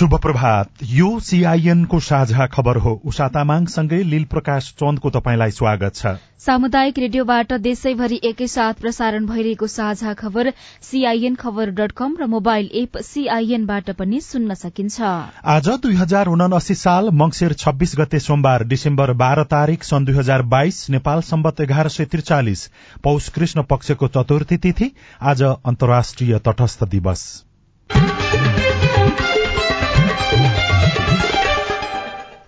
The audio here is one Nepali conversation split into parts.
शुभ प्रभात यो सीआईएनको साझा खबर हो। उषा तामाङसँगै लील प्रकाश चन्दको तपाईँलाई स्वागत छ। सामुदायिक रेडियोबाट देशैभरि एकैसाथ प्रसारण भइरहेको साझा खबर सीआईएन खबर डट कम र मोबाइल एप सीआईएनबाट पनि सुन्न सकिन्छ। आज दुई हजार उनासी साल मंगिर छब्बीस गते सोमबार डिसेम्बर बाह्र तारीक सन् दुई हजार बाइस नेपाल सम्बत एघार सय त्रिचालिस पौष कृष्ण पक्षको चतुर्थी तिथि आज अन्तर्राष्ट्रिय तटस्थ दिवस।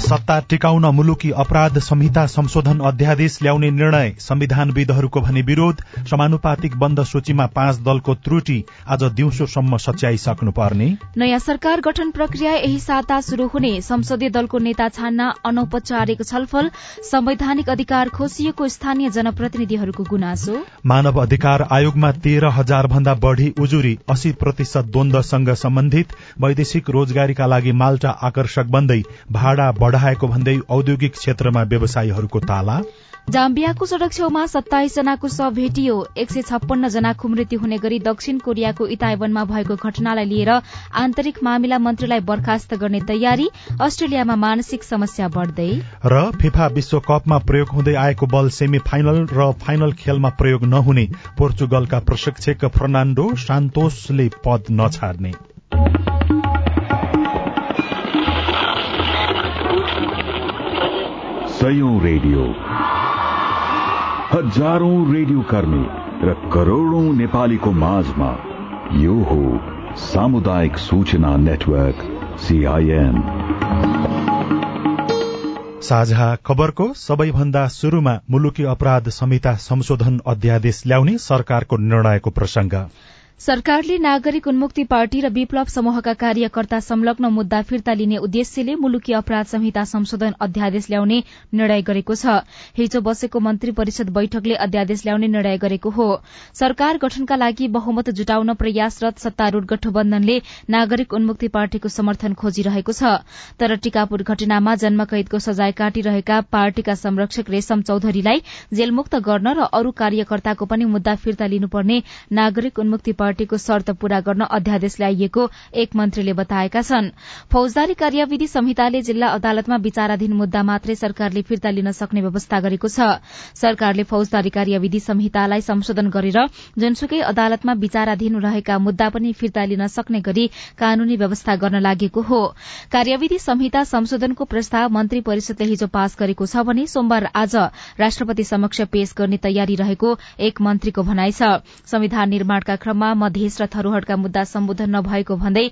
सत्ता टिकाउन मुलुकी अपराध संहिता संशोधन अध्यादेश ल्याउने निर्णय। संविधानविदहरूको भने विरोध। समानुपातिक बन्द सूचीमा पाँच दलको त्रुटि। आज दिउँसोसम्म सच्याइसक्नुपर्ने। नयाँ सरकार गठन प्रक्रिया यही साता शुरू हुने। संसदीय दलको नेता छान्न अनौपचारिक छलफल। संवैधानिक अधिकार खोसिएको स्थानीय जनप्रतिनिधिहरूको गुनासो। मानव अधिकार आयोगमा तेह्र हजार भन्दा बढ़ी उजुरी। अस्सी प्रतिशत द्वन्दसँग सम्बन्धित। वैदेशिक रोजगारीका लागि माल्टा आकर्षक बन्दै भाडा बढ़ाएको भन्दै औद्योगिक क्षेत्रमा व्यवसायीहरूको ताला। जाम्बियाको सड़क छेउमा सत्ताइस जनाको शव भेटियो। एक सय छप्पन्न जनाको मृत्यु हुने गरी दक्षिण कोरियाको इताइवनमा भएको घटनालाई लिएर आन्तरिक मामिला मन्त्रीलाई बर्खास्त गर्ने तयारी अस्ट्रेलियामा मानसिक समस्या बढ़दै। र फिफा विश्वकपमा प्रयोग हुँदै आएको बल सेमी फाइनल र फाइनल खेलमा प्रयोग नहुने पोर्चुगलका प्रशिक्षक फर्नाण्डो सान्तोसले पद नछाड्ने। सयौं रेडियो हजारौं रेडियो कर्मी र करोड़ौं नेपालीको माझमा यो हो सामुदायिक सूचना नेटवर्क सीआईएन साझा खबरको सबैभन्दा शुरूमा मुलुकी अपराध संहिता संशोधन अध्यादेश ल्याउने सरकारको निर्णयको प्रसंग सरकारले नागरिक उन्मुक्ति पार्टी र विप्लव समूहका कार्यकर्ता संलग्न मुद्दा फिर्ता लिने उद्देश्यले मुलुकी अपराध संहिता संशोधन अध्यादेश ल्याउने निर्णय गरेको छ। हिजो बसेको मन्त्री परिषद बैठकले अध्यादेश ल्याउने निर्णय गरेको हो। सरकार गठनका लागि बहुमत जुटाउन प्रयासरत सत्तारूढ़ गठबन्धनले नागरिक उन्मुक्ति पार्टीको समर्थन खोजिरहेको छ। तर टिकापुर घटनामा जन्मकैदको सजाय काटिरहेका पार्टीका संरक्षक रेशम चौधरीलाई जेलमुक्त गर्न र अरू कार्यकर्ताको पनि मुद्दा फिर्ता लिनुपर्ने नागरिक उन्मुक्ति पार्टीको शर्त पूरा गर्न अध्यादेश ल्याइएको एक मन्त्रीले बताएका छन्। फौजदारी कार्यविधि संहिताले जिल्ला अदालतमा विचाराधीन मुद्दा मात्रै सरकारले फिर्ता लिन सक्ने व्यवस्था गरेको छ। सरकारले फौजदारी कार्यविधि संहितालाई संशोधन गरेर जुनसुकै अदालतमा विचाराधीन रहेका मुद्दा पनि फिर्ता लिन सक्ने गरी कानूनी व्यवस्था गर्न लागेको हो। कार्यविधि संहिता संशोधनको प्रस्ताव मन्त्री परिषदले हिजो पास गरेको छ भने सोमबार आज राष्ट्रपति समक्ष पेश गर्ने तयारी रहेको एक मन्त्रीको भनाइ छ। संविधान निर्माणका क्रममा मधेस र थरूहटका मुद्दा सम्बोधन नभएको भन्दै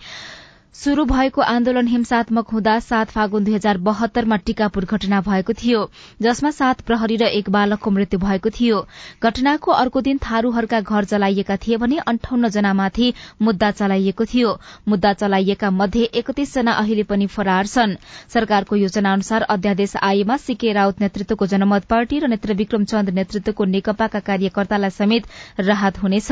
शुरू भएको आन्दोलन हिंसात्मक हुँदा सात फागुन दुई हजार बहत्तरमा टीकापुर घटना भएको थियो जसमा सात प्रहरी र एक बालकको मृत्यु भएको थियो। घटनाको अर्को दिन थारूहरूका घर जलाइएका थिए भने अन्ठाउन्न जनामाथि मुद्दा चलाइएको थियो। मुद्दा चलाइएका मध्ये एकतीस जना अहिले पनि फरार छन्। सरकारको योजना अनुसार अध्यादेश आएमा सीके राउत नेतृत्वको जनमत पार्टी र नेत्र विक्रम चन्द नेतृत्वको नेकपाका कार्यकर्तालाई समेत राहत हुनेछ।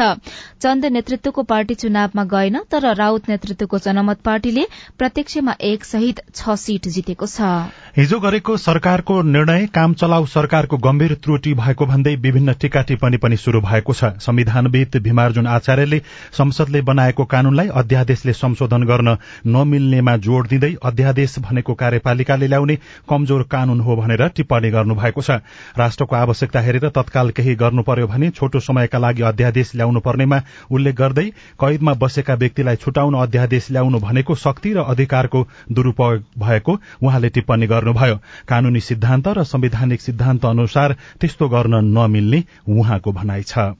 चन्द नेतृत्वको पार्टी चुनावमा गएन तर राउत नेतृत्वको जनमत पार्टीले प्रत्यक्षमा एक सहित छ सीट जितेको छ। हिजो गरेको सरकारको निर्णय काम चलाउ सरकारको गम्भीर त्रुटि भएको भन्दै विभिन्न टीका टिप्पणी पनि शुरू भएको छ। संविधानविद भीमार्जुन आचार्यले संसदले बनाएको कानूनलाई अध्यादेशले संशोधन गर्न नमिल्नेमा जोड़ दिँदै अध्यादेश भनेको कार्यपालिकाले ल्याउने कमजोर कानून हो भनेर टिप्पणी गर्नु भएको छ। राष्ट्रको आवश्यकता हेरेर तत्काल केही गर्नु पर्यो भने छोटो समयका लागि अध्यादेश ल्याउनु पर्नेमा उल्लेख गर्दै कैदमा बसेका व्यक्तिलाई छुटाउन अध्यादेश ल्याउनु भनेको शक्ति र अधिकारको दुरूपयोग भएको उहाँले टिप्पणी गर्नुभयो। कानूनी सिद्धान्त र संवैधानिक सिद्धान्त अनुसार त्यस्तो गर्न नमिल्ने उहाँको भनाइ छ।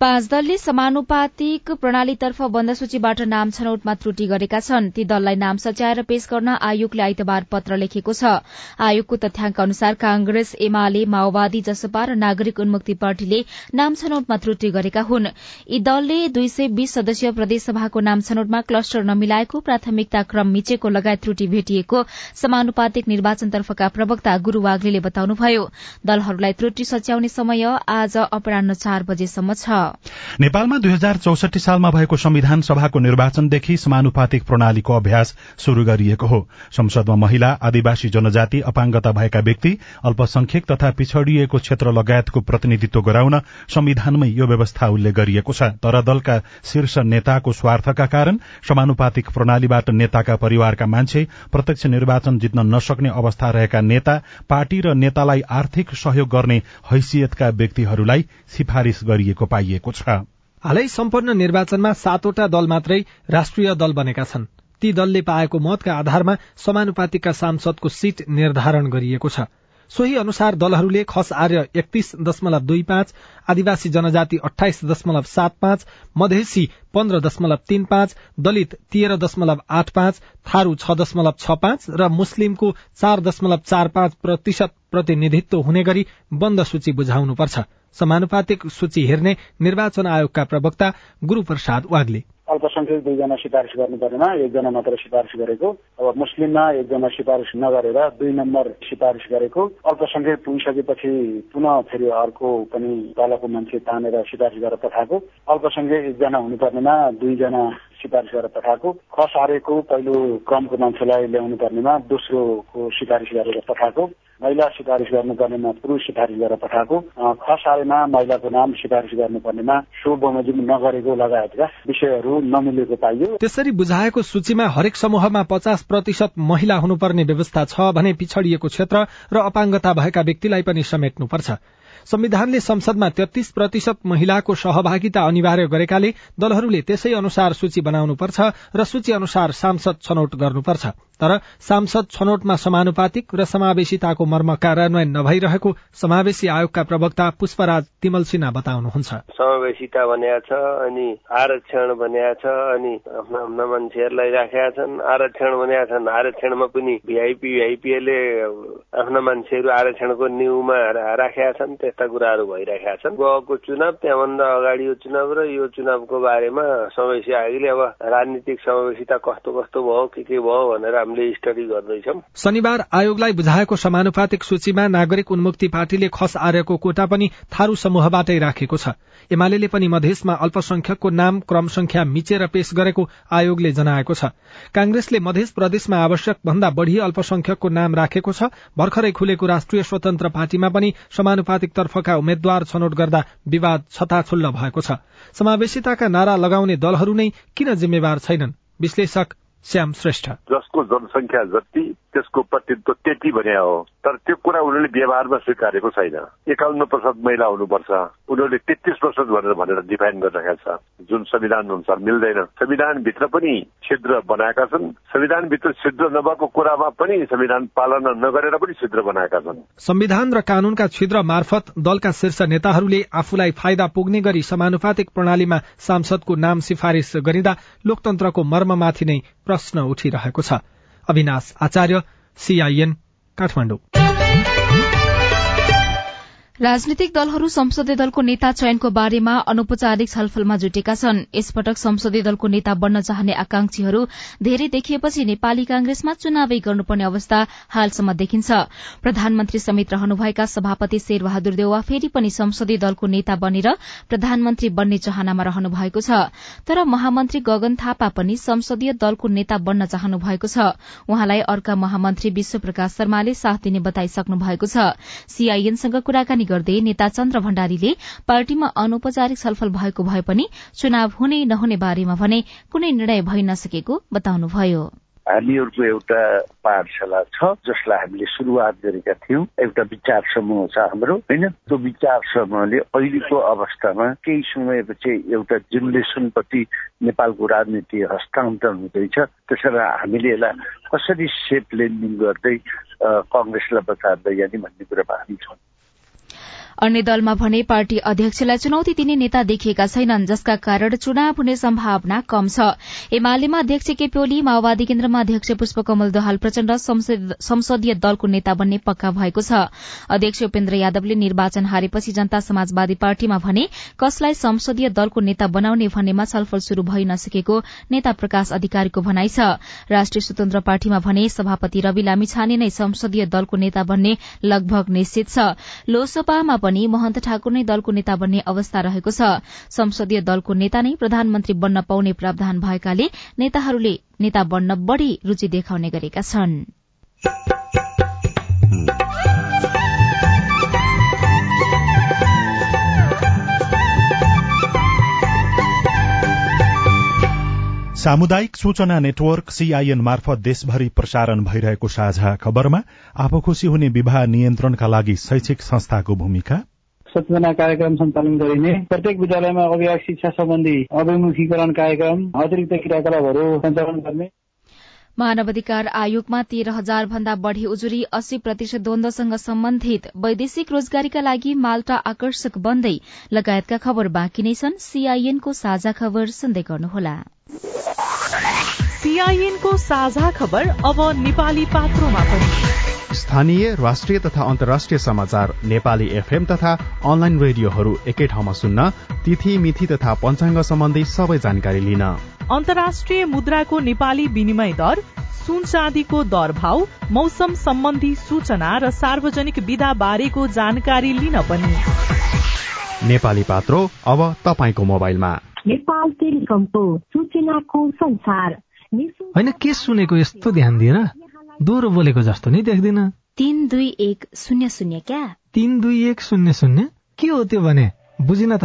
पाँच दलले समानुपातिक प्रणालीतर्फ बन्द सूचीबाट नाम छनौटमा त्रुटि गरेका छन्। ती दललाई नाम सच्याएर पेश गर्न आयोगले आइतबार पत्र लेखेको छ। आयोगको तथ्याङ्क अनुसार कांग्रेस एमाले माओवादी जसपा र नागरिक उन्मुक्ति पार्टीले नाम छनौटमा त्रुटि गरेका हुन्। यी दलले दुई सय बीस सदस्यीय प्रदेशसभाको नाम छनौटमा क्लस्टर नमिलाएको प्राथमिकता क्रम मिचेको लगायत त्रुटि भेटिएको समानुपातिक निर्वाचनतर्फका प्रवक्ता गुरू वाग्ले बताउनुभयो। दलहरूलाई त्रुटि सच्याउने समय आज अपरान्न चार बजेसम्म छ। नेपालमा दुई हजार चौसठी सालमा भएको संविधान सभाको निर्वाचनदेखि समानुपातिक प्रणालीको अभ्यास शुरू गरिएको हो। संसदमा महिला आदिवासी जनजाति अपाङ्गता भएका व्यक्ति अल्पसंख्यक तथा पिछड़िएको क्षेत्र लगायतको प्रतिनिधित्व गराउन संविधानमै यो व्यवस्था उल्लेख गरिएको छ। तर दलका शीर्ष नेताको स्वार्थका कारण समानुपातिक प्रणालीबाट नेताका परिवारका मान्छे प्रत्यक्ष निर्वाचन जित्न नसक्ने अवस्था रहेका नेता पार्टी र नेतालाई आर्थिक सहयोग गर्ने हैसियतका व्यक्तिहरूलाई सिफारिश गरिएको पाइएको गरिएको छ। हालै सम्पन्न निर्वाचनमा सातवटा दल मात्रै राष्ट्रिय दल बनेका छन्। ती दलले पाएको मतका आधारमा समानुपातिकका सांसदको सीट निर्धारण गरिएको छ। सोही अनुसार दलहरूले खस आर्य एकतीस दशमलव दुई पाँच आदिवासी जनजाति अठाइस दशमलव सात पाँच मधेसी पन्ध्र दशमलव तीन पाँच दलित तेह्र दशमलव आठ पाँच थारू छ दशमलव छ पाँच र मुस्लिमको चार दशमलव चार पाँच प्रतिशत प्रतिनिधित्व हुने गरी बन्द सूची बुझाउनुपर्छ। समानुपातिक सूची हेर्ने निर्वाचन आयोगका प्रवक्ता गुरूप्रसाद वाग्ले। अल्पसंख्यक दुईजना सिफारिस गर्नुपर्नेमा एकजना मात्र सिफारिस गरेको। अब मुस्लिममा एकजना सिफारिस नगरेर दुई नम्बर सिफारिस गरेको। अल्पसंख्यक पुगिसकेपछि पुनः फेरि अर्को पनि तलको मान्छे तानेर सिफारिस गरेर पठाएको। अल्पसंख्यक एकजना हुनुपर्नेमा दुईजना सिफारिस गरेर पठाएको। खस हारेको पहिलो क्रमको मान्छेलाई ल्याउनु पर्नेमा दोस्रोको सिफारिस गरेर पठाएको। महिला सिफारिस गर्नुपर्नेमा पुरुष सिफारिस गरेर पठाएको। खसारेमा महिलाको नाम सिफारिस गर्नुपर्नेमा सो बमोजिम नगरेको लगायतका विषयहरू नमिलेको पाइयो। त्यसरी बुझाएको सूचीमा हरेक समूहमा पचास प्रतिशत महिला हुनुपर्ने व्यवस्था छ भने पिछड़िएको क्षेत्र र अपाङ्गता भएका व्यक्तिलाई पनि समेट्नुपर्छ। संविधानले संसदमा तेत्तीस प्रतिशत महिलाको सहभागिता अनिवार्य गरेकाले दलहरूले त्यसै अनुसार सूची बनाउनुपर्छ र सूची अनुसार सांसद छनौट गर्नुपर्छ। तर सांसद छनौटमा समानुपातिक र समावेशिताको मर्म कार्यान्वयन नभइरहेको समावेशी आयोगका प्रवक्ता पुष्पराज तिमल सिन्हा बताउनुहुन्छ। समावेशिता बनिया छ अनि आरक्षण बनिया छ अनि आफ्ना मान्छेहरूलाई राखेका छन्। आरक्षण बनिया छन् आरक्षणमा पनि भिआइपी भिआइपीले आफ्ना मान्छेहरू आरक्षणको न्युमा राखेका छन्। त्यस्ता कुराहरू भइरहेका छन्। गएको चुनाव त्यहाँभन्दा अगाडि यो चुनाव र यो चुनावको बारेमा समावेशी आयोगले अब राजनीतिक समावेशिता कस्तो कस्तो भयो के के भयो भनेर हामीले स्टडी गर्दैछौँ। शनिबार आयोगलाई बुझाएको समानुपातिक सूचीमा नागरिक उन्मुक्ति पार्टीले खस आर्यको कोटा पनि थारू समूहबाटै राखेको छ। एमाले पनि मधेसमा अल्पसंख्यकको नाम क्रम संख्या मिचेर पेश गरेको आयोगले जनाएको छ। कांग्रेसले मध्य प्रदेशमा आवश्यक भन्दा बढ़ी अल्पसंख्यकको नाम राखेको छ। भर्खरै खुलेको राष्ट्रिय स्वतन्त्र पार्टीमा पनि समानुपातिक तर्फका उम्मेद्वार छनौट गर्दा विवाद छताछुल्ल भएको छ। समावेशिताका नारा लगाउने दलहरू नै किन जिम्मेवार छैनन्? विश्लेषक श्याम श्रेष्ठ। जसको जनसङ्ख्या जति त्यसको प्रतिनिधित्व त्यति भने हो। तर त्यो कुरा उनीहरूले व्यवहारमा स्वीकारेको छैन। एकाउन्न प्रतिशत महिला हुनुपर्छ। उनीहरूले तेत्तिस प्रतिशत भनेर भनेर डिफाइन गरिरहेका छ जुन संविधान अनुसार मिल्दैन। संविधानभित्र पनि छिद्र बनाएका छन्। संविधानभित्र छिद्र नभएको कुरामा पनि संविधान पालना नगरेर पनि छिद्र बनाएका छन्। संविधान र कानूनका छिद्र मार्फत दलका शीर्ष नेताहरूले आफूलाई फाइदा पुग्ने गरी समानुपातिक प्रणालीमा सांसदको नाम सिफारिश गरिँदा लोकतन्त्रको मर्ममाथि नै प्रश्न उठिरहेको छ। अविनाश आचार्य सीआईएन काठमाडौँ। राजनीतिक दलहरू संसदीय दलको नेता चयनको बारेमा अनौपचारिक छलफलमा जुटेका छन्। यसपटक संसदीय दलको नेता बन्न चाहने आकांक्षीहरू धेरै देखिएपछि नेपाली कांग्रेसमा चुनावै गर्नुपर्ने अवस्था हालसम्म देखिन्छ। प्रधानमन्त्री समेत रहनुभएका सभापति शेरबहादुर देउवा फेरि पनि संसदीय दलको नेता बनेर प्रधानमन्त्री बन्ने चाहनामा रहनु भएको छ। तर महामन्त्री गगन थापा पनि संसदीय दलको नेता बन्न चाहनु भएको छ। उहाँलाई अर्का महामन्त्री विश्व प्रकाश शर्माले साथ दिने बताइसक्नु भएको छ। सीआईएनसँग कुराकानी गर्दै नेता चन्द्र भण्डारीले पार्टीमा अनौपचारिक छलफल भएको भए पनि चुनाव हुने नहुने बारेमा भने कुनै निर्णय भइ नसकेको बताउनुभयो। हामीहरूको एउटा पाठशाला छ जसलाई हामीले सुरुवात गरेका थियौँ। एउटा विचार समूह छ हाम्रो होइन? त्यो विचार समूहले अहिलेको अवस्थामा केही समयपछि एउटा जेनेरेसनप्रति नेपालको राजनीति हस्तान्तरण हुँदैछ। त्यसरी हामीले यसलाई कसरी सेप लेन्डिङ गर्दै कङ्ग्रेसलाई बचार्दै जाने भन्ने कुरामा हामी छौँ। अन्य दलमा भने पार्टी अध्यक्षलाई चुनौती दिने नेता देखिएका छैनन् जसका कारण चुनाव हुने सम्भावना कम छ। एमालेमा अध्यक्ष केपी ओली माओवादी केन्द्रमा अध्यक्ष पुष्पकमल दहाल प्रचण्ड संसदीय दलको नेता बन्ने पक्का भएको छ। अध्यक्ष उपेन्द्र यादवले निर्वाचन हारेपछि जनता समाजवादी पार्टीमा भने कसलाई संसदीय दलको नेता बनाउने भन्नेमा छलफल शुरू भइ नसकेको नेता प्रकाश अधिकारीको भनाइ छ। राष्ट्रिय स्वतन्त्र पार्टीमा भने सभापति रवि लामिछाने नै संसदीय दलको नेता बन्ने लगभग निश्चित छ। लोसपामा पनि महन्त ठाकुर नै दलको नेता बन्ने अवस्था रहेको छ। संसदीय दलको नेता नै प्रधानमन्त्री बन्न पाउने प्रावधान भएकाले नेताहरूले नेता बन्न बढ़ी रूचि देखाउने गरेका छन्। सामुदायिक सूचना नेटवर्क सीआईएन मार्फत देशभरि प्रसारण भइरहेको साझा खबरमा आफू खुशी हुने विवाह नियन्त्रणका लागि शैक्षिक संस्थाको भूमिका? सचेतना कार्यक्रम सञ्चालन गरिने प्रत्येक विद्यालयमा अभिभावक शिक्षा सम्बन्धी अभिमुखीकरण कार्यक्रम अतिरिक्त क्रियाकलापहरू सञ्चालन गर्ने मानवाधिकार आयोगमा तेह्र हजार भन्दा बढ़ी उजुरी अस्सी प्रतिशत द्वन्दसँग सम्बन्धित वैदेशिक रोजगारीका लागि माल्टा आकर्षक बन्दै लगायतका खबर बाँकी नै छन्। सीआईएनको साझा खबर सुन्दै गर्नुहोला। सीआईएनको साझा खबर अब नेपाली पात्रोमा पनि। स्थानीय राष्ट्रिय तथा अन्तर्राष्ट्रिय समाचार नेपाली एफएम तथा अनलाइन रेडियोहरू एकै ठाउँमा सुन्न तिथि मिथि तथा पञ्चाङ्ग सम्बन्धी सबै जानकारी लिन। अन्तर्राष्ट्रिय मुद्राको नेपाली विनिमय दर सुन चाँदीको दर भाव मौसम सम्बन्धी सूचना र सार्वजनिक विधा बारेको जानकारी लिन पनि। नेपाली पात्रो अब तपाईँको मोबाइलमा। नेपाल टेलिकमको सूचनाको संसार। होइन के सुनेको यस्तो ध्यान दिएर दोहोरो बोलेको जस्तो नि देख्दिन। तीन दुई एक शून्य शून्य क्या? तीन दुई एक शून्य शून्य? के हो त्यो भने? बुझिन त।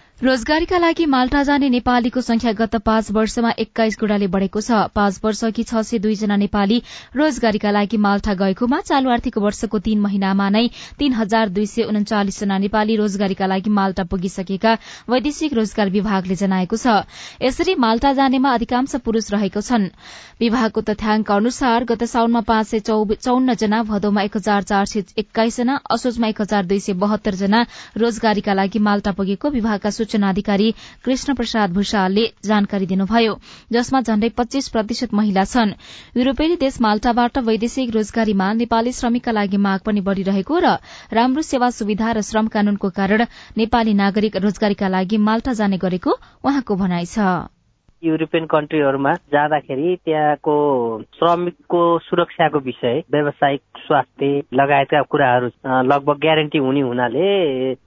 रोजगारीका लागि माल्टा जाने नेपालीको संख्या गत पाँच वर्षमा एक्काइस गुणाले बढ़ेको छ। पाँच वर्ष अघि छ सय दुईजना नेपाली रोजगारीका लागि माल्टा गएकोमा चालू आर्थिक वर्षको तीन महिनामा नै तीन हजार दुई सय उन्चालिस जना नेपाली रोजगारीका लागि माल्टा पुगिसकेका वैदेशिक रोजगार विभागले जनाएको छ। यसरी माल्टा जानेमा अधिकांश पुरूष रहेको छन्। विभागको तथ्याङ्क अनुसार गत साउनमा पाँच सय चौन्न जना भदौमा एक हजार चार सय एक्काइस जना असोजमा एक हजार दुई सय बहत्तर जना रोजगारीका लागि माल्टा पुगेको विभागका सूचना अधिकारी कृष्ण प्रसाद भूषालले जानकारी दिनुभयो। जसमा झण्डै पच्चीस प्रतिशत महिला छन्। युरोपेली देश माल्टाबाट वैदेशिक रोजगारीमा नेपाली श्रमिकका लागि माग पनि बढ़िरहेको र राम्रो सेवा सुविधा र श्रम कानूनको कारण नेपाली नागरिक रोजगारीका लागि माल्टा जाने गरेको उहाँको भनाइ छ। युरोपियन कन्ट्रीहरूमा जाँदाखेरि त्यहाँको श्रमिकको सुरक्षाको विषय व्यावसायिक स्वास्थ्य लगायतका कुराहरू लगभग ग्यारेन्टी हुने हुनाले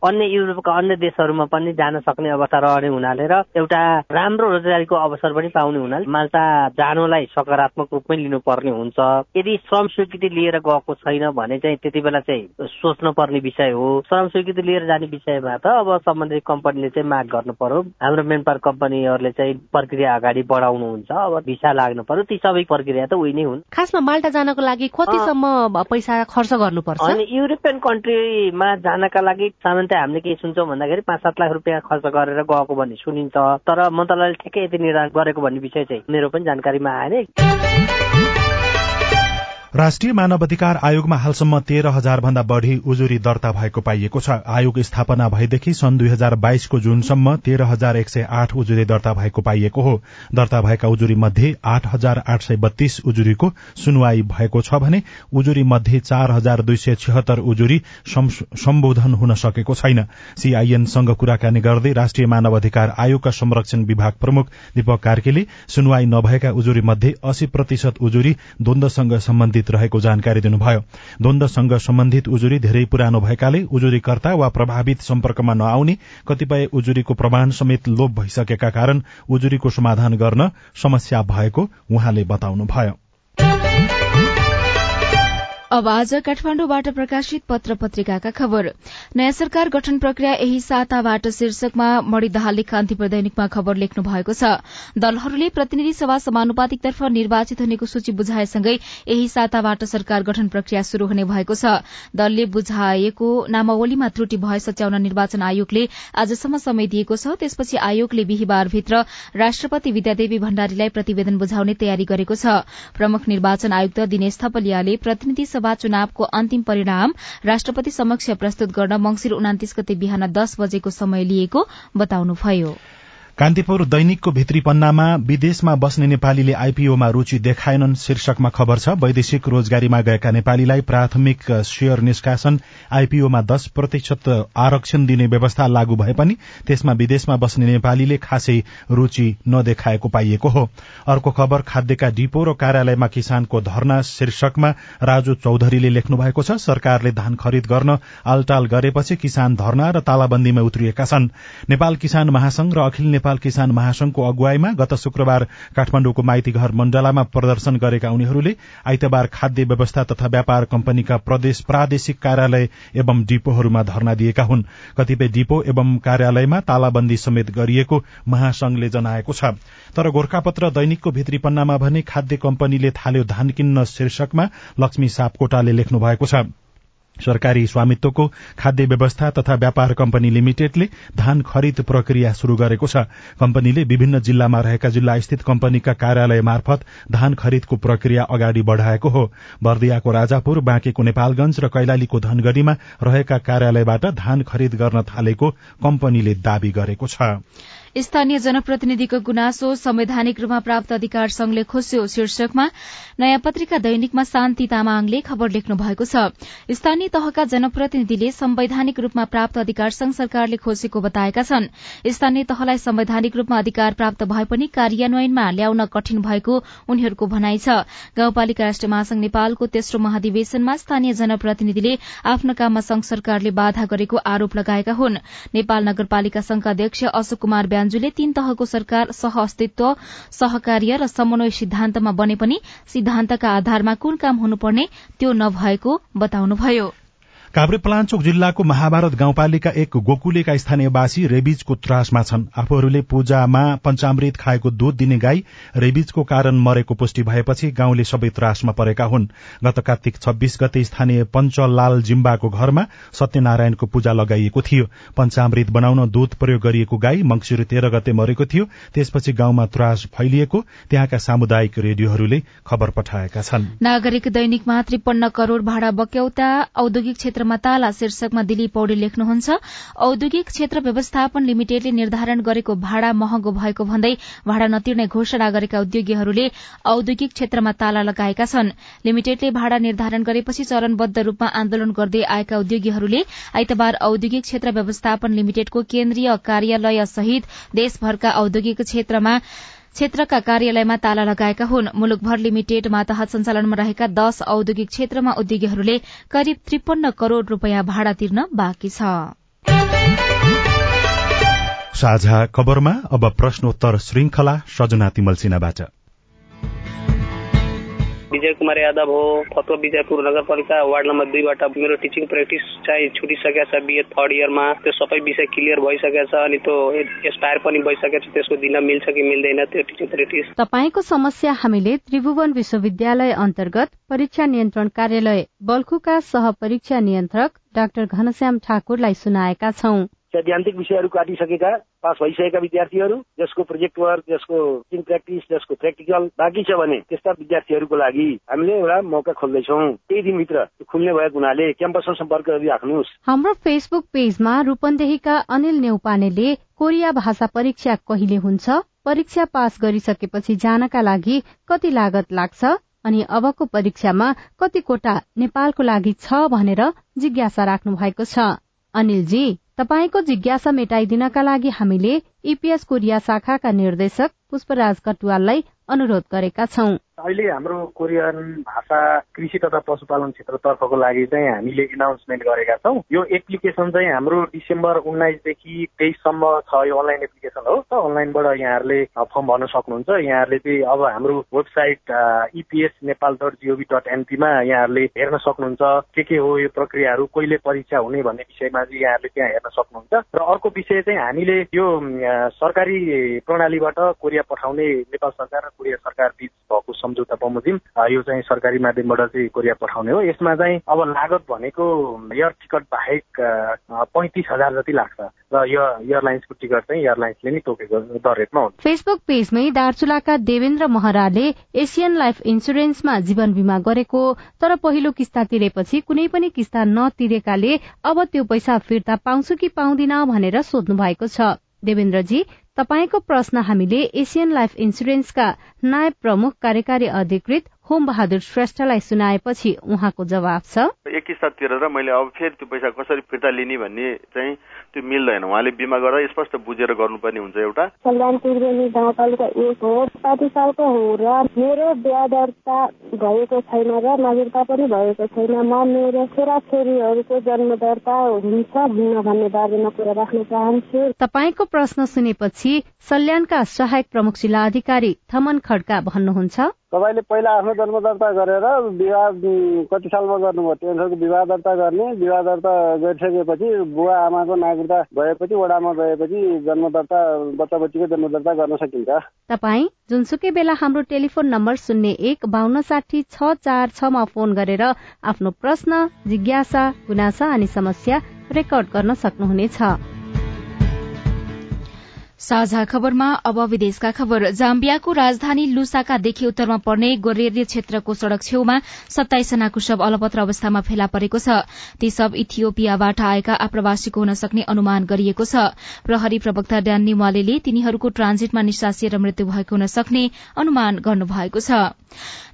अन्य युरोपका अन्य देशहरूमा पनि जान सक्ने अवस्था रहने हुनाले र एउटा राम्रो रोजगारीको अवसर पनि पाउने हुनाले माल्टा जानुलाई सकारात्मक रूपमै लिनुपर्ने हुन्छ। यदि श्रम स्वीकृति लिएर गएको छैन भने चाहिँ त्यति बेला चाहिँ सोच्नु पर्ने विषय हो। श्रम स्वीकृति लिएर जाने विषयमा त अब सम्बन्धित कम्पनीले चाहिँ माग गर्नु पर्यो। हाम्रो मेन पावर कम्पनीहरूले चाहिँ प्रक्रिया प्रक्रिया अगाडि बढाउनुहुन्छ अब भिसा लाग्नु पर्यो ती सबै प्रक्रिया त उही नै हुन्। खासमा माल्टा जानको लागि कतिसम्म पैसा खर्च गर्नुपर्छ? अनि युरोपियन कन्ट्रीमा जानका लागि सामान्यतः हामीले के सुन्छौँ भन्दाखेरि पाँच सात लाख रुपियाँ खर्च गरेर गएको भन्ने सुनिन्छ। तर मन्त्रालयले ठिकै यति निर्धारण गरेको भन्ने विषय चाहिँ मेरो पनि जानकारीमा आएन। राष्ट्रिय मानवाधिकार आयोगमा हालसम्म तेह्र हजार भन्दा बढ़ी उजुरी दर्ता भएको पाइएको छ। आयोग स्थापना भएदेखि सन् दुई हजार बाइसको जुनसम्म तेह्र हजार एक सय आठ उजुरी दर्ता भएको पाइएको हो। दर्ता भएका उजुरी मध्ये आठ हजार आठ सय बत्तीस उजुरीको सुनवाई भएको छ भने उजुरी मध्ये चार हजार दुई सय छिहत्तर उजुरी सम्बोधन हुन सकेको छैन। सीआईएनसँग कुराकानी गर्दै राष्ट्रिय मानवाधिकार आयोगका संरक्षण विभाग प्रमुख दीपक कार्कीले सुनवाई नभएका उजुरी मध्ये अस्सी प्रतिशत उजुरी द्वन्दसँग सम्बन्धित प्रभावित रहेको जानकारी दिनुभयो। द्वन्दसँग सम्बन्धित उजुरी धेरै पुरानो भएकाले उजुरीकर्ता वा प्रभावित सम्पर्कमा नआउने कतिपय उजुरीको प्रमाण समेत लोप भइसकेका कारण उजुरीको समाधान गर्न समस्या भएको उहाँले बताउनुभयो। अब आज काठमाण्डुबाट प्रकाशित पत्र पत्रिकाका खबर। नयाँ सरकार गठन प्रक्रिया यही साताबाट शीर्षकमा मणिदहाल लेखान्तिपर दैनिकमा खबर लेख्नु भएको छ। दलहरूले प्रतिनिधि सभा समानुपातिकतर्फ निर्वाचित हुनेको सूची बुझाएसँगै यही साताबाट सरकार गठन प्रक्रिया शुरू हुने भएको छ। दलले बुझाएको नामावलीमा त्रुटि भए सच्याउन निर्वाचन आयोगले आजसम्म समय दिएको छ। त्यसपछि आयोगले बिहिबारभित्र राष्ट्रपति विद्यादेवी भण्डारीलाई प्रतिवेदन बुझाउने तयारी गरेको छ। प्रमुख निर्वाचन आयुक्त दिनेश थपलियाले प्रतिनिधि चुनावको अन्तिम परिणाम राष्ट्रपति समक्ष प्रस्तुत गर्न मंगिर उनातिस गते बिहान दस बजेको समय लिएको बताउनुभयो। कान्तिपुर दैनिकको भित्री पन्नामा विदेशमा बस्ने नेपालीले आईपीओमा रूचि देखाएनन् शीर्षकमा खबर छ वैदेशिक रोजगारीमा गएका नेपालीलाई प्राथमिक शेयर निष्कासन आईपीओमा दश प्रतिशत आरक्षण दिने व्यवस्था लागू भए पनि त्यसमा विदेशमा बस्ने नेपालीले खासै रूचि नदेखाएको पाइएको हो। अर्को खबर खाद्यका डिपो र कार्यालयमा किसानको धरना शीर्षकमा राजु चौधरीले लेख्नु भएको छ सरकारले धान खरिद गर्न आलटाल गरेपछि किसान धरना र तालाबन्दीमा उत्रिएका छन्। नेपाल किसान महासंघ र अखिल नेपाल किसान महासंघको अगुवाईमा गत शुक्रबार काठमाण्डुको माइतीघर मण्डलामा प्रदर्शन गरेका उनीहरूले आइतबार खाद्य व्यवस्था तथा व्यापार कम्पनीका प्रदेश प्रादेशिक कार्यालय एवं डिपोहरूमा धरना दिएका हुन्। कतिपय डिपो एवं कार्यालयमा तालाबन्दी समेत गरिएको महासंघले जनाएको छ। तर गोर्खापत्र दैनिकको भित्री पन्नामा भने खाद्य कम्पनीले थाल्यो धान किन्न शीर्षकमा लक्ष्मी सापकोटाले लेख्नु भएको छ। सरकारी स्वामित्वको खाद्य व्यवस्था तथा व्यापार कम्पनी लिमिटेडले धान खरिद प्रक्रिया शुरू गरेको छ। कम्पनीले विभिन्न जिल्लामा रहेका जिल्ला स्थित कम्पनीका कार्यालय मार्फत धान खरिदको प्रक्रिया अगाडि बढ़ाएको हो। बर्दियाको राजापुर बाँकेको नेपालगंज र कैलालीको धनगढ़ीमा रहेका कार्यालयबाट धान खरिद गर्न थालेको कम्पनीले दावी गरेको छ। स्थानीय जनप्रतिनिधिको गुनासो संवैधानिक रूपमा प्राप्त अधिकार संघले खोस्यो शीर्षकमा। नयाँ पत्रिका दैनिकमा शान्ति तामाङले खबर लेख्नु भएको छ। स्थानीय तहका जनप्रतिनिधिले संवैधानिक रूपमा प्राप्त अधिकार संघ सरकारले खोसेको बताएका छन्। स्थानीय तहलाई संवैधानिक रूपमा अधिकार प्राप्त भए पनि कार्यान्वयनमा ल्याउन कठिन भएको उनीहरूको भनाइ छ। गाउँपालिका राष्ट्रिय महासंघ नेपालको तेस्रो महाधिवेशनमा स्थानीय जनप्रतिनिधिले आफ्नो काममा संघ सरकारले बाधा गरेको आरोप लगाएका हुन्। नेपाल नगरपालिका संघका अध्यक्ष अशोक कुमार ब्यान्जुले तीन तहको सरकार सह अस्तित्व सहकार्य र समन्वय सिद्धान्तमा बने पनि सिद्धान्तका आधारमा कुन काम हुनुपर्ने त्यो नभएको बताउनुभयो। काभ्रेपलाञ्चोक जिल्लाको महाभारत गाउँपालिका एक गोकुलेका स्थानीयवासी रेबिजको त्रासमा छन्। आफूहरूले पूजामा पञ्चामृत खाएको दूध दिने गाई रेबिजको कारण मरेको पुष्टि भएपछि गाउँले सबै त्रासमा परेका हुन्। गत कार्तिक छब्बीस गते स्थानीय पञ्चलाल जिम्बाको घरमा सत्यनारायणको पूजा लगाइएको थियो। पञ्चामृत बनाउन दूध प्रयोग गरिएको गाई मंगिर तेह्र गते मरेको थियो। त्यसपछि गाउँमा त्रास फैलिएको त्यहाँका सामुदायिक रेडियोहरूले खबर पठाएका छन्। नागरिक दैनिकमा त्रिपन्न करोड़ भाडा बक्यौता। औद्योगिक क्षेत्र क्षेत्रमा ताला शीर्षकमा दिलीप पौडेल लेख्नुहुन्छ औद्योगिक क्षेत्र व्यवस्थापन लिमिटेडले निर्धारण गरेको भाडा महँगो भएको भन्दै भाडा नतिर्ने घोषणा गरेका उद्योगीहरूले औद्योगिक क्षेत्रमा ताला लगाएका छन्। लिमिटेडले भाडा निर्धारण गरेपछि चरणबद्ध रूपमा आन्दोलन गर्दै आएका उद्योगीहरूले आइतबार औद्योगिक क्षेत्र व्यवस्थापन लिमिटेडको केन्द्रीय कार्यालय सहित देशभरका औद्योगिक क्षेत्रमा क्षेत्रका कार्यालयमा ताला लगाएका हुन्। मुलुकभर लिमिटेड मातहत सञ्चालनमा रहेका दश औद्योगिक क्षेत्रमा उद्योगीहरूले करिब त्रिपन्न करोड़ रूपियाँ भाडा तिर्न बाँकी छ। विजय कुमार यादव हो फतवा विजयपुर नगरपालिका वार्ड नम्बर दुईबाट मेरो टिचिङ प्र्याक्टिस चाहिँ छुटिसकेको छ बिए थर्ड इयरमा। त्यो सबै विषय क्लियर भइसकेको छ अनि त्यो एक्सपायर पनि भइसकेको छ त्यसको दिन मिल्छ कि मिल्दैन त्यो टिचिङ प्र्याक्टिस। तपाईँको समस्या हामीले त्रिभुवन विश्वविद्यालय अन्तर्गत परीक्षा नियन्त्रण कार्यालय बल्खुका सह परीक्षा नियन्त्रक डाक्टर घनश्याम ठाकुरलाई सुनाएका छौं। सैद्धान्तिक विषयहरू काटिसकेका पास भइसकेका विद्यार्थीहरू जसको प्रोजेक्ट वर्क जसको टिम प्र्याक्टिस जसको प्र्याक्टिकल बाँकी छ भने त्यस्ता विद्यार्थीहरूको लागि हामीले एउटा मौका खोल्दैछौ। केही दिनभित्र खुल्ने भएको हुनाले क्याम्पसमा सम्पर्क गरिराख्नुहोस्। हाम्रो फेसबुक पेजमा रूपन्देहीका अनिल नेउपानेले कोरिया भाषा परीक्षा कहिले हुन्छ परीक्षा पास गरिसकेपछि जानका लागि कति लागत लाग्छ अनि अबको परीक्षामा कति कोटा नेपालको लागि छ भनेर जिज्ञासा राख्नु भएको छ। अनिलजी तपाईँको जिज्ञासा मेटाइदिनका लागि हामीले इपिएस कोरिया शाखाका निर्देशक पुष्पराज कटुवाललाई अनुरोध गरेका छौं। अहिले हाम्रो कोरियन भाषा कृषि तथा पशुपालन क्षेत्रतर्फको लागि चाहिँ हामीले एनाउन्समेन्ट गरेका छौँ। यो एप्लिकेसन चाहिँ हाम्रो डिसेम्बर उन्नाइसदेखि तेइससम्म छ यो अनलाइन एप्लिकेसन हो। त अनलाइनबाट यहाँहरूले फर्म भर्न सक्नुहुन्छ। यहाँहरूले चाहिँ अब हाम्रो website EPS Nepal dot G O V dot एनपीमा यहाँहरूले हेर्न सक्नुहुन्छ। के के हो यो प्रक्रियाहरू कहिले परीक्षा हुने भन्ने विषयमा चाहिँ यहाँहरूले त्यहाँ हेर्न सक्नुहुन्छ। र अर्को विषय चाहिँ हामीले यो सरकारी प्रणालीबाट कोरिया पठाउने नेपाल सरकार र कोरिया सरकार बीच भएको सम्झौता बमोजिम यो चाहिँ सरकारी माध्यमबाट चाहिँ कोरिया पठाउने हो। यसमा चाहिँ अब लागत भनेको एयर टिकट बाहेक पैँतिस हजार जति लाग्छ। र यो एयरलाइन्सको टिकट चाहिँ एयरलाइन्सले नै तोकेको दर रेटमा हुन्छ। फेसबुक पेजमै दार्चुलाका देवेन्द्र महराले एसियन लाइफ इन्सुरेन्समा जीवन बिमा गरेको तर पहिलो किस्ता तिरेपछि कुनै पनि किस्ता नतिरेकाले अब त्यो पैसा फिर्ता पाउँछु कि पाउँदिन भनेर सोध्नु भएको छ। देवेन्द्रजी तपाईँको प्रश्न हामीले एसियन लाइफ इन्सुरेन्सका नायब प्रमुख कार्यकारी अधिकृत होम बहादुर श्रेष्ठलाई सुनाएपछि उहाँको जवाब छ। एक किस्ता तिरेर मैले अब फेरि त्यो पैसा कसरी फिर्ता लिने भन्ने चाहिँ त्यो मिल्दैन। उहाँले बिमा गरेर स्पष्ट बुझेर गर्नुपर्ने हुन्छ एउटा। कल्याण त्रिवेणी गाउँपालिका एक हो साठी सालको हो र मेरो बिहा दर्ता भएको छैन र नागरिकता पनि भएको छैन। म मेरो छोराछोरीहरूको जन्म दर्ता हुन्छ हुन्न भन्ने बारेमा कुरा राख्न चाहन्छु। तपाईँको प्रश्न सुनेपछि सल्यानका सहायक प्रमुख जिल्ला अधिकारी थमन खड्का भन्नुहुन्छ। तपाईँले पहिला आफ्नो जन्म दर्ता गरेर विवाह कति सालमा गर्नुभयो? त्यो विवाह दर्ता गर्ने विवाह दर्ता गरिसकेपछि बुवा आमाको नागरिकता भएपछि वडामा गएपछि जन्म दर्ता बच्चा बच्चीको जन्म दर्ता गर्न सकिन्छ। तपाईँ जुनसुकै बेला हाम्रो टेलिफोन नम्बर शून्य एक बान्न साठी छ चार छमा फोन गरेर आफ्नो प्रश्न जिज्ञासा गुनासा अनि समस्या रेकर्ड गर्न सक्नुहुनेछ। साझा खबरमा अब विदेशका खबर। जाम्बियाको राजधानी लुसाकादेखि उत्तरमा पर्ने गोरेर्य क्षेत्रको सड़क छेउमा सत्ताइसजनाको शव अलपत्र अवस्थामा फेला परेको छ। ती शव इथियोपियाबाट आएका आप्रवासीको हुन सक्ने अनुमान गरिएको छ। प्रहरी प्रवक्ता ड्यान्नी वालेले तिनीहरूको ट्रान्जिटमा निसासिएर मृत्यु भएको हुन सक्ने अनुमान गर्नुभएको छ।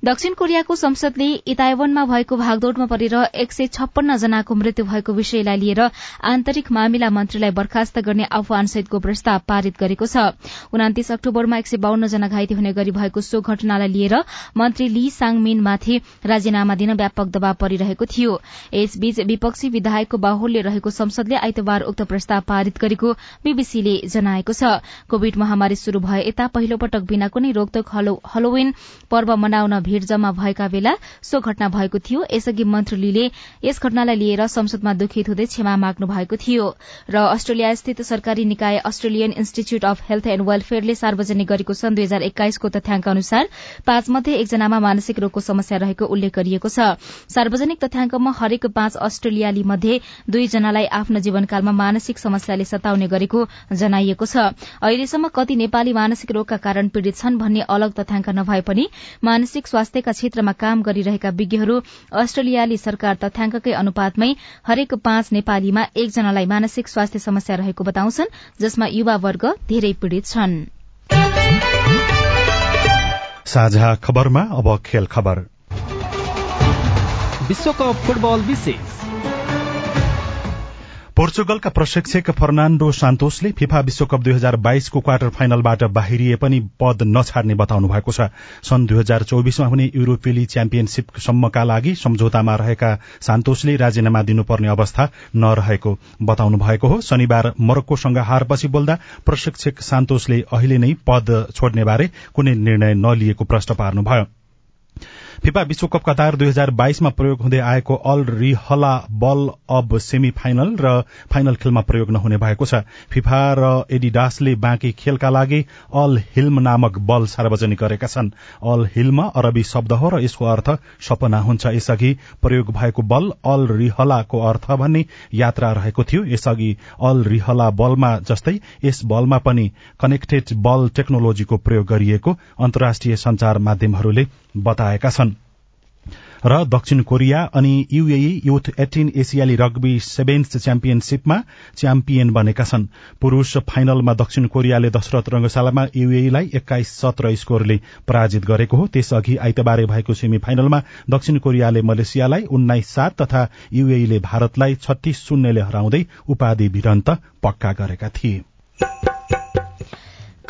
दक्षिण कोरियाको संसदले इतायवनमा भएको भागदौड़मा परेर एक सय छप्पन्न जनाको मृत्यु भएको विषयलाई लिएर आन्तरिक मामिला मन्त्रीलाई बर्खास्त गर्ने आह्वानसहितको प्रस्ताव पारित गरेको छ। उनातिस अक्टोबरमा एक सय जना घाइते हुने गरी भएको सो घटनालाई लिएर मन्त्री ली साङमिनमाथि राजीनामा दिन व्यापक दबाव परिरहेको थियो। यसबीच विपक्षी विधायकको बाहुल्य रहेको संसदले आइतबार उक्त प्रस्ताव पारित गरेको बीबीसीले जनाएको छ। कोविड महामारी शुरू भए यता पहिलो पटक बिना कुनै रोकतोक हलोविन पर्व मनाउन भीड़ जम्मा भएका बेला सो घटना भएको थियो। यसअघि मन्त्री लीले यस घटनालाई लिएर संसदमा दुखित हुँदै क्षमा माग्नु भएको थियो। र अस्ट्रेलिया स्थित सरकारी निकाय Australian Institute of Health and वेलफेयरले सार्वजनिक गरेको सन् दुई हजार एक्काइसको तथ्याङ्क अनुसार पाँच मध्ये एकजनामा मानसिक रोगको समस्या रहेको उल्लेख गरिएको छ। सार्वजनिक तथ्याङ्कमा हरेक पाँच अस्ट्रेलियाली मध्ये दुईजनालाई आफ्नो जीवनकालमा मानसिक समस्याले सताउने गरेको जनाइएको छ। अहिलेसम्म कति नेपाली मानसिक रोगका कारण पीड़ित छन् भन्ने अलग तथ्याङ्क नभए पनि मानसिक स्वास्थ्यका क्षेत्रमा काम गरिरहेका विज्ञहरू अस्ट्रेलियाली सरकार तथ्याङ्ककै अनुपातमै हरेक पाँच नेपालीमा एकजनालाई मानसिक स्वास्थ्य समस्या रहेको बताउँछन् जसमा युवा वर्ग धेरै पीड़ित छन्। साझा खबरमा अब खेल खबर। विश्वकप फुटबल विशेष। पोर्चुगलका प्रशिक्षक फर्नाण्डो सान्तोसले फिफा विश्वकप दुई हजार बाइसको क्वार्टर फाइनलबाट बाहिरिए पनि पद नछाड्ने बताउनु भएको छ। सन् दुई हजार चौबिसमा हुने युरोपेली च्याम्पियनशीपसम्मका लागि सम्झौतामा रहेका सान्तोसले राजीनामा दिनुपर्ने अवस्था नरहेको बताउनु भएको हो। शनिबार मरक्कोसँग हारपछि बोल्दा प्रशिक्षक सान्तोसले अहिले नै पद छोड्ने बारे कुनै निर्णय नलिएको प्रश्न पार्नुभयो। फिफा विश्वकप कतार दुई हजार बाइसमा प्रयोग हुँदै आएको अल रिहला बल अब सेमी फाइनल र फाइनल खेलमा प्रयोग नहुने भएको छ। फिफा र एडिडासले बाँकी खेलका लागि अल हिल्म नामक बल सार्वजनिक गरेका छन्। अल हिल्म अरबी शब्द हो र यसको अर्थ सपना हुन्छ। यसअघि प्रयोग भएको बल अल रिहलाको अर्थ भन्ने यात्रा रहेको थियो। यसअघि अल रिहला बलमा जस्तै यस बलमा पनि कनेक्टेड बल टेक्नोलोजीको प्रयोग गरिएको अन्तर्राष्ट्रिय संचार माध्यमहरूले बताएका छन्। र दक्षिण कोरिया अनि युएई युथ एटिन एसियाली रग्बी सेभेन्स च्याम्पियनशीपमा च्याम्पियन बनेका छन्। पुरूष फाइनलमा दक्षिण कोरियाले दशरथ रंगशालामा युएईलाई एक्काइस सत्र स्कोरले पराजित गरेको हो। त्यसअघि आइतबारे भएको सेमी फाइनलमा दक्षिण कोरियाले मलेसियालाई उन्नाइस सात तथा युएईले भारतलाई छत्तीस शून्यले हराउँदै उपाधि भिडन्त पक्का गरेका थिए।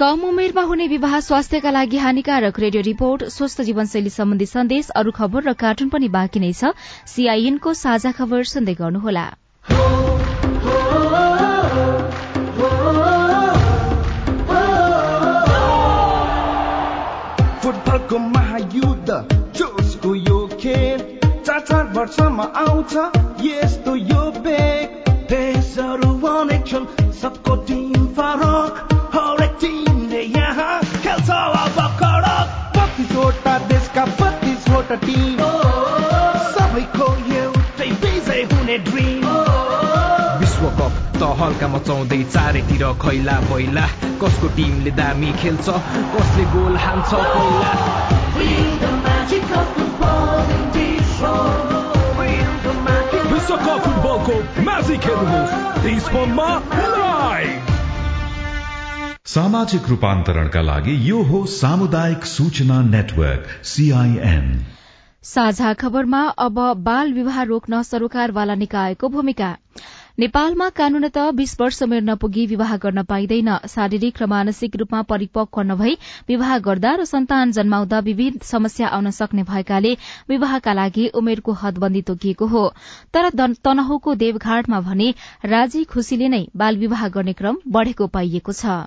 कम उमेरमा हुने विवाह स्वास्थ्यका लागि हानिकारक रेडियो रिपोर्ट स्वस्थ जीवनशैली सम्बन्धी सन्देश अरू खबर र कार्टुन पनि बाँकी नै छ। सीआईएनको साझा खबर सुन्दै गर्नुहोला। फुटबलको महायुद्ध जोसको यो खेल चार चार वर्षमा आउँछ यस्तो यो बेग देशहरू बत्तिसवटा टिम सबैको एउटै विजय हुने ड्रिम विश्वकप त हल्का मचाउँदै चारैतिर खैला पहिला कसको टिमले दामी खेल्छ कसले गोल हान्छ पहिला विश्वकप फुटबलको म्याजिक हेर्नुहोस् देशमा लाइभ सामाजिक रूपान्तरणका लागि यो हो सामुदायिक सूचना नेटवर्क सीआईएन साझा खबरमा अब बाल विवाह रोक्न सरोकारवाला निकायको भूमिका। नेपालमा कानूनत बीस वर्ष उमेर नपुगी विवाह गर्न पाइँदैन। शारीरिक र मानसिक रूपमा परिपक्व नभई विवाह गर्दा र सन्तान जन्माउँदा विविध समस्या आउन सक्ने भएकाले विवाहका लागि उमेरको हदबन्दी तोकिएको हो। तर तनहुको देवघाटमा भने राजी खुशीले नै बाल विवाह गर्ने क्रम बढ़ेको पाइएको छ।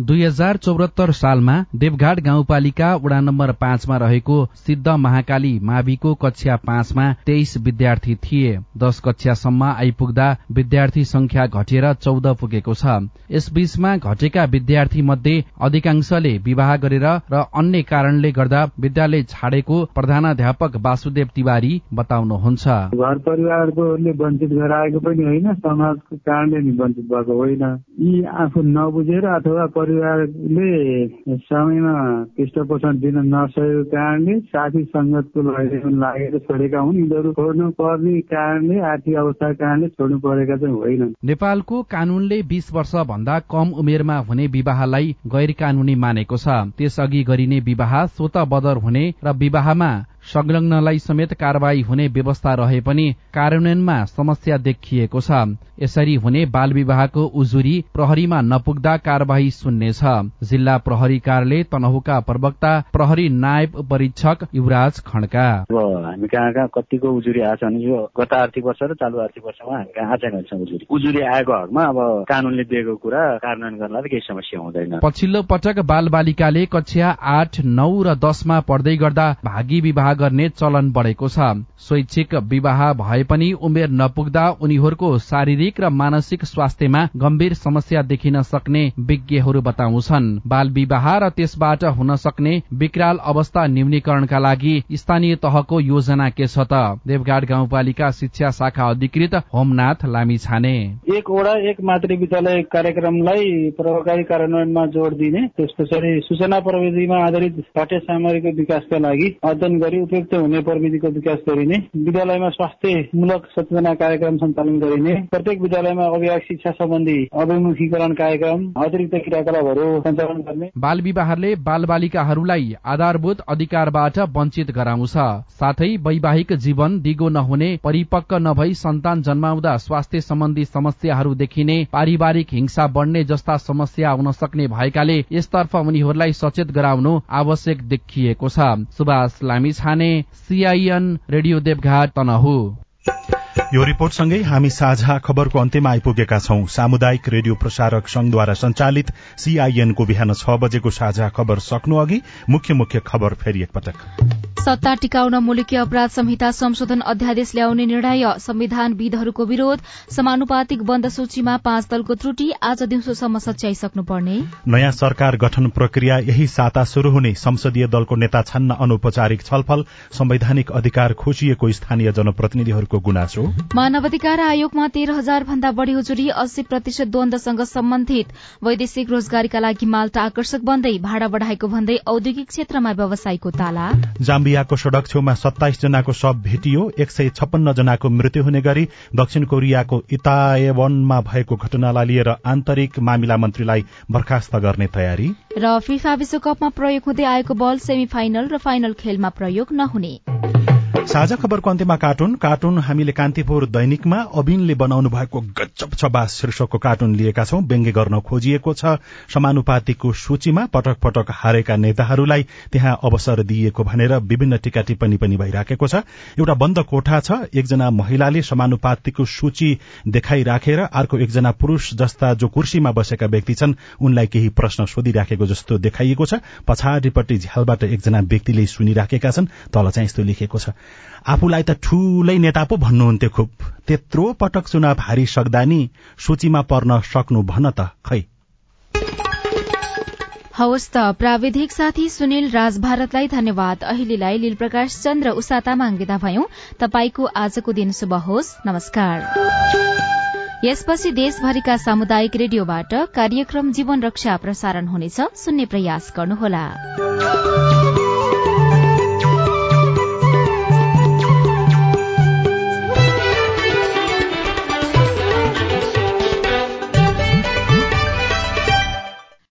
दुई हजार चौरात्तर सालमा देवघाट गाउँपालिका वडा नम्बर पाँचमा रहेको सिद्ध महाकाली माविको कक्षा पाँचमा तेइस विद्यार्थी थिए। दश कक्षासम्म आइपुग्दा विद्यार्थी संख्या घटेर चौध पुगेको छ। यसबीचमा घटेका विद्यार्थी मध्ये अधिकांशले विवाह गरेर र अन्य कारणले गर्दा विद्यालय छाडेको प्रधानाध्यापक वासुदेव तिवारी बताउनुहुन्छ। घर वञ्चित गराएको पनि होइन समाजको कारणले नि वञ्चित भएको होइन। यी आफू नबुझेर अथवा परिवारले समयमा पृष्ठपोषण दिन नसकेको कारणले साथी सङ्गतको लागेर छोडेका हुन्। यिनीहरू छोड्नु पर्ने कारणले आर्थिक अवस्थाको कारणले छोड्नु परेका चाहिँ होइन नेपालको कानूनले बीस वर्ष भन्दा कम उमेरमा हुने विवाहलाई गैर कानूनी मानेको छ। त्यसअघि गरिने विवाह स्वत बदर हुने र विवाहमा संलग्नलाई समेत कार्यवाही हुने व्यवस्था रहे पनि कार्यान्वयनमा समस्या देखिएको छ। यसरी हुने बाल विवाहको उजुरी प्रहरीमा नपुग्दा कार्यवाही सुन्नेछ जिल्ला प्रहरी कार्यालय तनहुका प्रवक्ता प्रहरी नायब परीक्षक युवराज खड्का। हामी कहाँ कहाँ कतिको उजुरी आएको छ भने यो गत आर्थिक वर्ष र चालु आर्थिक वर्षमा हामी कहाँ उजुरी। उजुरी आएको हकमा अब कानूनले दिएको कुरा कार्यान्वयन गर्नलाई केही समस्या हुँदैन। पछिल्लो पटक बाल बालिकाले कक्षा आठ नौ र दसमा पढ्दै गर्दा भागी विवाह गर्ने चलन बढ़ेको छ। स्वैच्छिक विवाह भए पनि उमेर नपुग्दा उनीहरूको शारीरिक र मानसिक स्वास्थ्यमा गम्भीर समस्या देखिन सक्ने विज्ञहरू बताउँछन्। बाल विवाह र त्यसबाट हुन सक्ने विकराल अवस्था न्यूनीकरणका लागि स्थानीय तहको योजना के छ त? देवघाट गाउँपालिका शिक्षा शाखा अधिकृत होमनाथ लामी छाने। एक एक मातृ विद्यालय कार्यक्रमलाई प्रभावकारी कार्यान्वयनमा जोड़ दिने त्यस पछाडि सूचना प्रविधिमा आधारित पाठ्य सामग्रीको विकासका लागि अध्ययन गरी उपयुक्त हुने प्रविधिको विकास गरिने विद्यालयमा स्वास्थ्यमूलक सचेतना कार्यक्रम सञ्चालन गरिने प्रत्येक विद्यालयमा अभिभावक शिक्षा सम्बन्धी अभिमुखीकरण कार्यक्रम अतिरिक्त क्रियाकलापहरू सञ्चालन गर्ने। बाल विवाहले बाल बालिकाहरूलाई आधारभूत अधिकारबाट वञ्चित गराउँछ साथै वैवाहिक जीवन दिगो नहुने परिपक्व नभई सन्तान जन्माउँदा स्वास्थ्य सम्बन्धी समस्याहरू देखिने पारिवारिक हिंसा बढ्ने जस्ता समस्या आउन सक्ने भएकाले यसतर्फ उनीहरूलाई सचेत गराउनु आवश्यक देखिएको छ। सुभाष लामी छाने सीआईएन रेडियो देवघाट तनहु। यो रिपोर्टसँगै हामी साझा खबरको अन्त्यमा आइपुगेका छौं। सामुदायिक रेडियो प्रसारक संघद्वारा संचालित सीआईएनको बिहान छ बजेको साझा खबर सक्नु अघि मुख्य मुख्य खबर फेरि एकपटक। सत्ता टिकाउन मुलुकी अपराध संहिता संशोधन अध्यादेश ल्याउने निर्णय संविधानविदहरूको विरोध समानुपातिक बन्द सूचीमा पाँच दलको त्रुटि आज दिउँसोसम्म सच्याइसक्नुपर्ने। नयाँ सरकार गठन प्रक्रिया यही साता शुरू हुने। संसदीय दलको नेता छान्न अनौपचारिक छलफल संवैधानिक अधिकार खोजिएको स्थानीय जनप्रतिनिधिहरूको गुनासो। मानवाधिकार आयोगमा तेह्र हजार भन्दा बढ़ी उजुरी अस्सी प्रतिशत द्वन्दसँग सम्बन्धित वैदेशिक रोजगारीका लागि माल्टा आकर्षक बन्दै भाड़ा बढ़ाएको भन्दै औद्योगिक क्षेत्रमा व्यवसायको ताला। जाम्बियाको सड़क छेउमा सत्ताइस जनाको शव भेटियो एक सय छप्पन्न जनाको मृत्यु हुने गरी दक्षिण कोरियाको इताएवनमा भएको घटनालाई लिएर आन्तरिक मामिला मन्त्रीलाई बर्खास्त गर्ने तयारी। र फिफा विश्वकपमा प्रयोग हुँदै आएको बल सेमी फाइनल र फाइनल खेलमा प्रयोग नहुने। साझा खबरको अन्त्यमा कार्टुन। कार्टुन हामीले कान्तिपुर दैनिकमा अबिनले बनाउनु भएको गजब छबास शीर्षकको कार्टुन लिएका छौं। व्यङ्ग्य गर्न खोजिएको छ। समानुपातिको सूचीमा पटक पटक हारेका नेताहरूलाई त्यहाँ अवसर दिइएको भनेर विभिन्न टीका टिप्पणी पनि भइराखेको छ। एउटा बन्द कोठा छ। एकजना महिलाले समानुपातिको सूची देखाइराखेर अर्को एकजना पुरूष जस्ता जो कुर्सीमा बसेका व्यक्ति छन् उनलाई केही प्रश्न सोधिराखेको जस्तो देखाइएको छ। पछाडिपट्टि झ्यालबाट एकजना व्यक्तिले सुनिराखेका छन्। तल चाहिँ यस्तो लेखेको छ। आफूलाई त ठूलै नेता पो भन्नुहुन्थ्यो खुब। त्यत्रो पटक चुनाव हारिसक्दा नि सूचीमा पर्न सक्नु भन त खै? हवस् त प्राविधिक साथी सुनिल राज भारतलाई धन्यवाद। अहिलेलाई लील प्रकाश चन्द्र उषा तामाङ विदा भयौं। तपाईँको आजको दिन शुभ होस्। नमस्कार। यसपछि देशभरिका सामुदायिक रेडियोबाट कार्यक्रम जीवन रक्षा प्रसारण हुनेछ। सुन्ने प्रयास गर्नुहोला।